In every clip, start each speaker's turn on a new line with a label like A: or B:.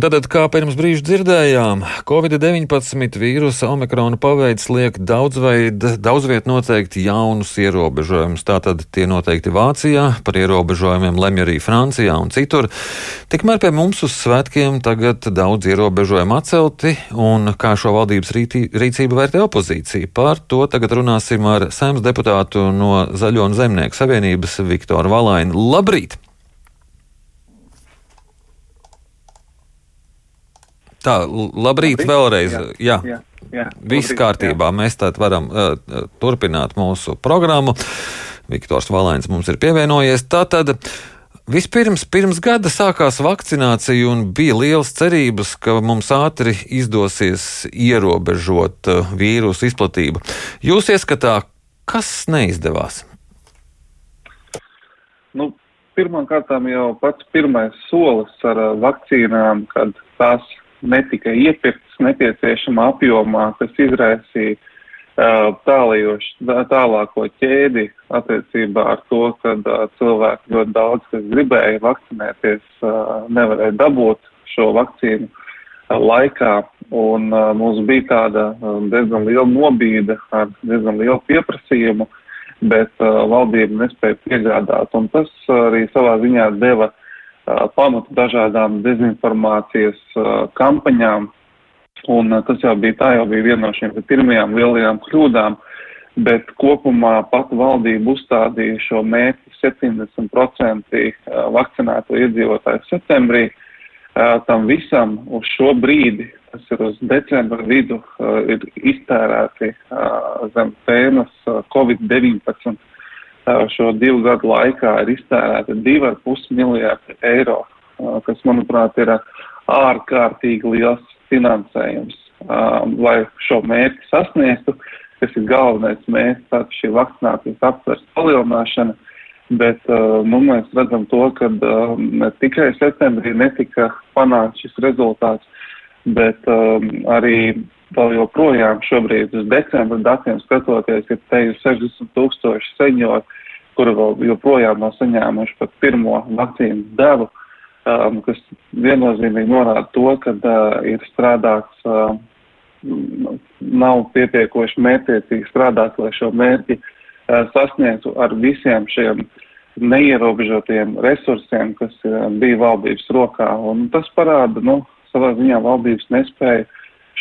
A: Tātad, kā pirms brīža dzirdējām, Covid-19 vīrusa omikrona paveids liek daudzviet noteikti jaunus ierobežojumus. Tātad tie noteikti Vācijā, par ierobežojumiem lemj arī Francijā un citur. Tikmēr pie mums uz svētkiem tagad daudz ierobežojumu atcelti, un kā šo valdības rīcību vērtē opozīcija. Par to tagad runāsim ar saimnes deputātu no Zaļo un Zemnieku savienības Viktoru Valainu. Labrīt! Tā, labrīt, labrīt. vēlreiz. Jā, jā. jā, jā. viss kārtībā. Jā. Mēs tad varam uh, turpināt mūsu programmu. Viktors Valains mums ir pievienojies. Tātad. Vispirms, pirms gada sākās vakcinācija un bija liels cerības, ka mums ātri izdosies ierobežot uh, vīrusu izplatību. Jūs ieskatā, kas neizdevās?
B: Nu, Pirmkārt, jau pats pirmais solis ar vakcīnām, kad tās netika iepirktas nepieciešamā apjomā, kas izraisīja uh, tālījoši, tālāko ķēdi attiecībā ar to, ka uh, cilvēki ļoti daudz, kas gribēja vakcinēties, uh, nevarēja dabūt šo vakcīnu laikā, un mums bija tāda diezgan liela nobīde ar diezgan lielu pieprasījumu, bet valdība nespēja piegādāt, un tas arī savā ziņā deva pamatu dažādām dezinformācijas kampaņām. Un tas jau bija, tā jau bija viena no šīm pirmajām lielajām kļūdām, bet kopumā pat valdība uzstādīja šo mērķi 70% vakcinēto iedzīvotāju septembrī. Tam visam uz šo brīdi, tas ir uz decembra vidu, ir iztērēti zem tēmas Covid-19 šo divu gadu laikā ir iztērēta 2,5 miljārdi eiro, kas, manuprāt, ir ārkārtīgi liels finansējums, lai šo mērķi sasniegtu, kas ir galvenais mērķis, tātad šī vakcinācijas aptvers palielināšana. Bet nu, mēs redzam to, ka ne tikai septembrī netika panākts šis rezultāts, bet arī vēl joprojām šobrīd uz decembra datiem skatoties, ir te jau 60 tūkstoši senjori, kuri vēl joprojām nav saņēmuši pat pirmo vakcīnu devu, um, kas viennozīmīgi norāda to, ka uh, ir strādāts, uh, nav pietiekoši mērķiecīgi strādāts, lai šo mērķi uh, sasniegtu ar visiem šiem neierobežotiem resursiem, kas uh, bija valdības rokā. Un tas parāda, nu, savā ziņā valdības nespēja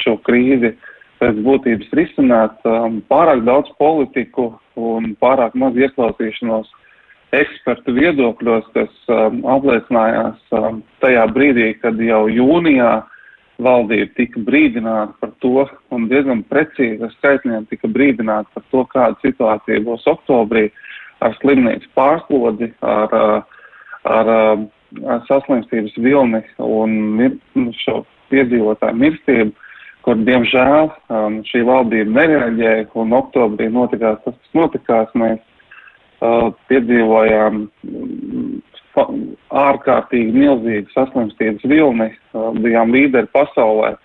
B: šo krīzi pēc būtības risināt um, pārāk daudz politiku un pārāk maz ieklausīšanos ekspertu viedokļos, kas um, apliecinājās um, tajā brīdī, kad jau jūnijā valdība tika brīdināta par to, un diezgan precīzi ar skaitļiem tika brīdināta par to, kāda situācija būs oktobrī ar slimnīcu pārslodzi, ar, uh, ar, ar, ar saslimstības vilni un šo piedzīvotāju mirstību kur diemžēl um, šī valdība nereaģēja, un oktobrī notikās tas, kas notikās. Mēs uh, piedzīvojām um, ārkārtīgi milzīgu saslimstības vilni, uh, bijām līderi pasaulē,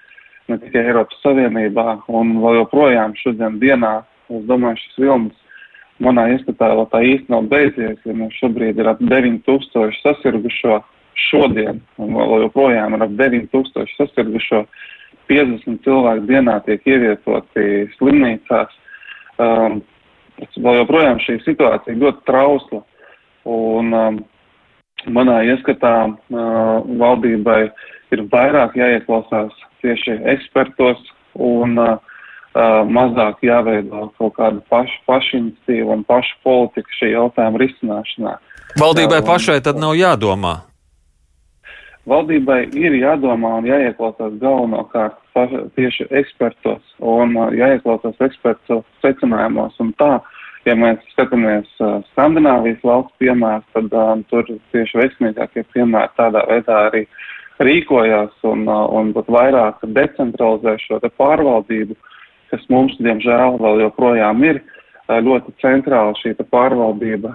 B: ne tikai Eiropas Savienībā, un vēl joprojām šodien dienā, es domāju, šis vilnis manā ieskatā vēl tā īsti nav beidzies, ja mums šobrīd ir ap 9000 sasirgušo šodien, un vēl joprojām ir ap 9000 sasirgušo. Uh, 50 cilvēku dienā tiek ievietoti slimnīcās. Um, vēl joprojām šī situācija ļoti trausla. Un, um, manā ieskatā uh, valdībai ir vairāk jāieklausās tieši ekspertos un uh, uh, mazāk jāveido kaut kāda paša pašinicitīva un paša politika šī jautājuma risināšanā.
A: Valdībai pašai tad nav jādomā.
B: Valdībai ir jādomā un jāieklausās galvenokārt tieši ekspertos un uh, jāieklausās ekspertu secinājumos. Un tā, ja mēs skatāmies uh, Skandināvijas valsts piemēru, tad um, tur tieši veiksmīgākie piemēri tādā veidā arī rīkojās un, un pat vairāk decentralizē šo te pārvaldību, kas mums, diemžēl, vēl joprojām ir ļoti centrāla šī pārvaldība,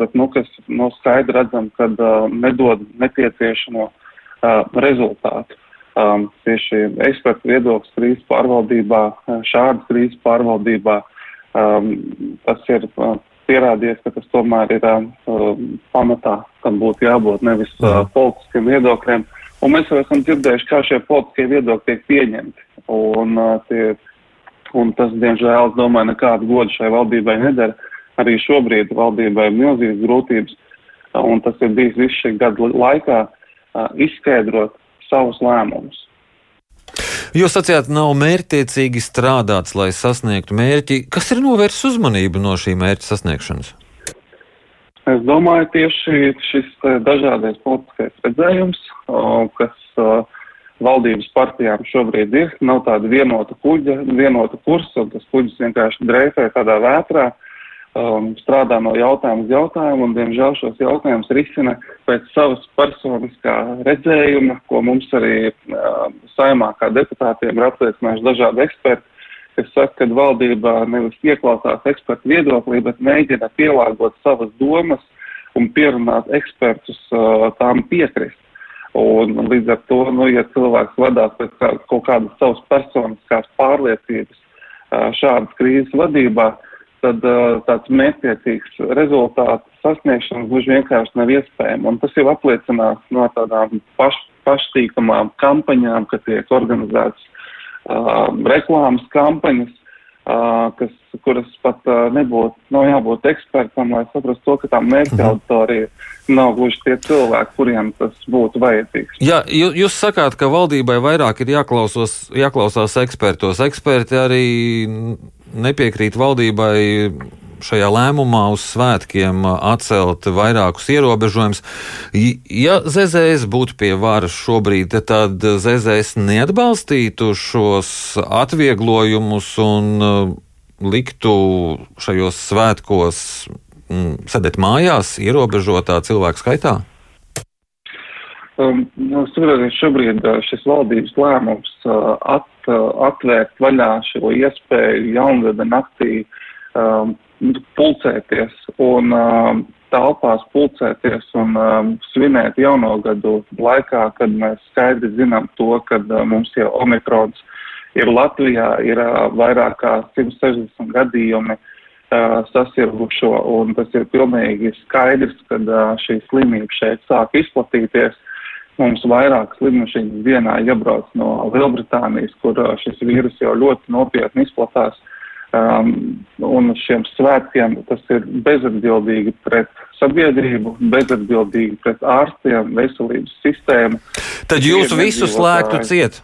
B: bet, nu, kas, nu, skaidri redzam, ka nedod nepieciešamo uh, rezultātu. Um, tieši ekspertu viedoklis krīzes pārvaldībā, šādas krīzes pārvaldībā, um, tas ir uh, pierādījies, ka tas tomēr ir uh, pamatā, kam būtu jābūt nevis uh, politiskiem viedokļiem, Un mēs jau esam dzirdējuši, kā šie politiskie viedokļi tiek pieņemti. Un, uh, tie, un tas, diemžēl, es domāju, nekādu godu šai valdībai nedara. Arī šobrīd valdībai ir milzīgas grūtības, un tas ir bijis visu šī gada laikā, uh, izskaidrot savus lēmumus.
A: Jūs sacījāt, nav mērķtiecīgi strādāts, lai sasniegtu mērķi. Kas ir novērsis uzmanību no šī mērķa sasniegšanas?
B: Es domāju, tieši šis dažādais politiskais redzējums, kas valdības partijām šobrīd ir, nav tāda vienota kuģa, vienota kursa, un tas kuģis vienkārši dreifē tādā vētrā. Uh, um, strādā no jautājuma uz jautājumu un, diemžēl, šos jautājumus risina pēc savas personiskā redzējuma, ko mums arī uh, saimā kā deputātiem ir apliecinājuši dažādi eksperti. Es saku, ka valdība nevis ieklausās ekspertu viedoklī, bet mēģina pielāgot savas domas un pierunāt ekspertus uh, tām piekrist. Un līdz ar to, nu, ja cilvēks vadās pēc kā, kaut kādas savas personiskās pārliecības uh, šādas krīzes vadībā, uh, tad uh, tāds mērķtiecīgs rezultāts sasniegšana gluži vienkārši nav iespējama. Un tas jau apliecinās no tādām paš, paštīkamām kampaņām, ka tiek organizētas uh, reklāmas kampaņas, uh, kas, kuras pat uh, nebūtu, nav jābūt ekspertam, lai saprastu to, ka tā mērķa mhm. nav gluži tie cilvēki, kuriem tas būtu vajadzīgs.
A: Jā, jūs, jūs sakāt, ka valdībai vairāk ir jāklausos, jāklausās ekspertos. Eksperti arī nepiekrīt valdībai šajā lēmumā uz svētkiem atcelt vairākus ierobežojumus. Ja ZZS būtu pie varas šobrīd, tad ZZS neatbalstītu šos atvieglojumus un uh, liktu šajos svētkos mm, sēdēt mājās, ierobežotā cilvēku skaitā?
B: Um, nu, šobrīd uh, šis valdības lēmums uh, at, uh, atvērt vaļā šo iespēju jaungada naktī um, pulcēties un um, telpās pulcēties un um, svinēt jauno gadu laikā, kad mēs skaidri zinām to, ka uh, mums jau omikrons ir Latvijā, ir uh, vairāk kā 160 gadījumi uh, sasirgušo, un tas ir pilnīgi skaidrs, ka uh, šī slimība šeit sāk izplatīties. Mums vairākas lidmašīnas dienā iebrauc no Lielbritānijas, kur uh, šis vīrus jau ļoti nopietni izplatās. Um, un šiem svētkiem tas ir bezatbildīgi pret sabiedrību, bezatbildīgi pret ārstiem, veselības sistēmu.
A: Tad jūs visu slēgtu ciet?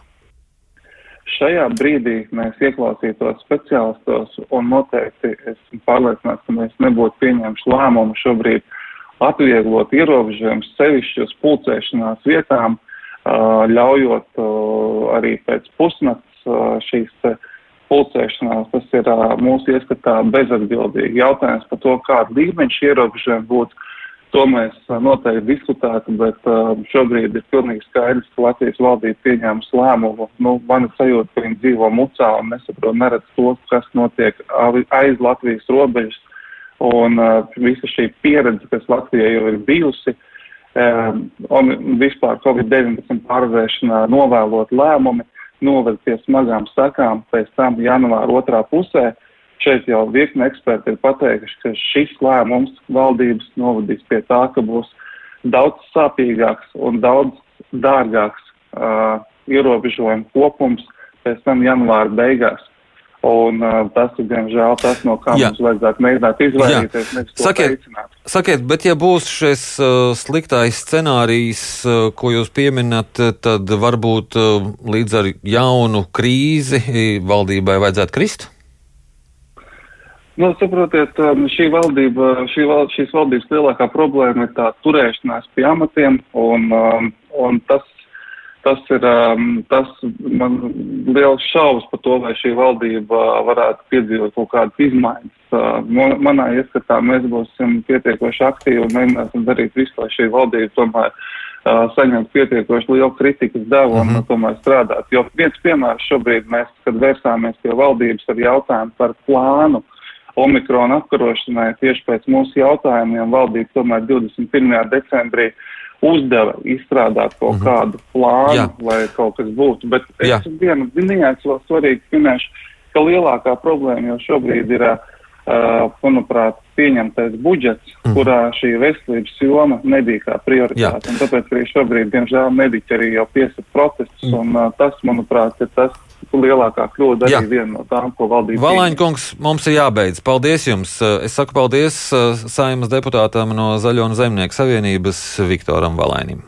B: Šajā brīdī mēs ieklausītos speciālistos un noteikti esmu pārliecināts, ka mēs nebūtu pieņēmuši lēmumu šobrīd uh, atvieglot ierobežojumus sevišķi uz pulcēšanās vietām, ļaujot arī pēc pusnakts šīs pulcēšanās. Tas ir mūsu ieskatā bezatbildīgi. Jautājums par to, kāda līmeņa šie ierobežojumi būtu. To mēs noteikti diskutētu, bet šobrīd ir pilnīgi skaidrs, ka Latvijas valdība pieņēmusi lēmumu. Nu, man ir sajūta, ka viņi dzīvo mucā un nesaprot, neredz to, kas notiek aiz Latvijas robežas. Un uh, visa šī pieredze, kas Latvijai jau ir bijusi, um, un vispār Covid-19 pārvēršanā novēlot lēmumi, noved pie smagām sakām pēc tam janvāra otrā pusē. Šeit jau virkni eksperti ir pateikuši, ka šis lēmums valdības novadīs pie tā, ka būs daudz sāpīgāks un daudz dārgāks uh, ierobežojumu kopums pēc tam janvāra beigās. Un uh, tas ir, diemžēl, tas, no kā Jā. mums vajadzētu mēģināt izvairīties.
A: Sakiet, sakiet, bet ja būs šis uh, sliktais scenārijs, uh, ko jūs pieminat, tad varbūt uh, līdz ar jaunu krīzi valdībai vajadzētu krist?
B: Nu, saprotiet, um, šī valdība, šī val, šīs valdības lielākā problēma ir tā turēšanās pie amatiem, un, um, un tas tas ir um, tas man liels šaubas par to, vai šī valdība varētu piedzīvot kaut kādas izmaiņas. Uh, manā ieskatā mēs būsim pietiekoši aktīvi un mēģināsim darīt visu, lai šī valdība tomēr uh, saņemtu pietiekoši lielu kritikas devu un mm -hmm. tomēr strādāt. Jo viens piemērs šobrīd mēs, kad vērsāmies pie valdības ar jautājumu par plānu, Omikrona apkarošanai tieši pēc mūsu jautājumiem valdība tomēr 21. decembrī uh, uzdeva izstrādāt kaut mm -hmm. kādu plānu, Jā. lai kaut kas būtu. Bet es vienu niansu vēl svarīgi minēšu, ka lielākā problēma jau šobrīd ir uh, manuprāt, pieņemtais budžets, mm. kurā šī veselības joma nebija kā prioritāte. Tāpēc arī šobrīd, diemžēl, mediķi arī jau piesaka protestus, mm. un uh, tas, manuprāt, ir tas lielākā kļūda arī Jā. viena no tām, ko valdība.
A: Valāņkungs, mums ir jābeidz. Paldies jums! Es saku paldies saimas deputātam no Zaļo un Zemnieku savienības Viktoram Valainim.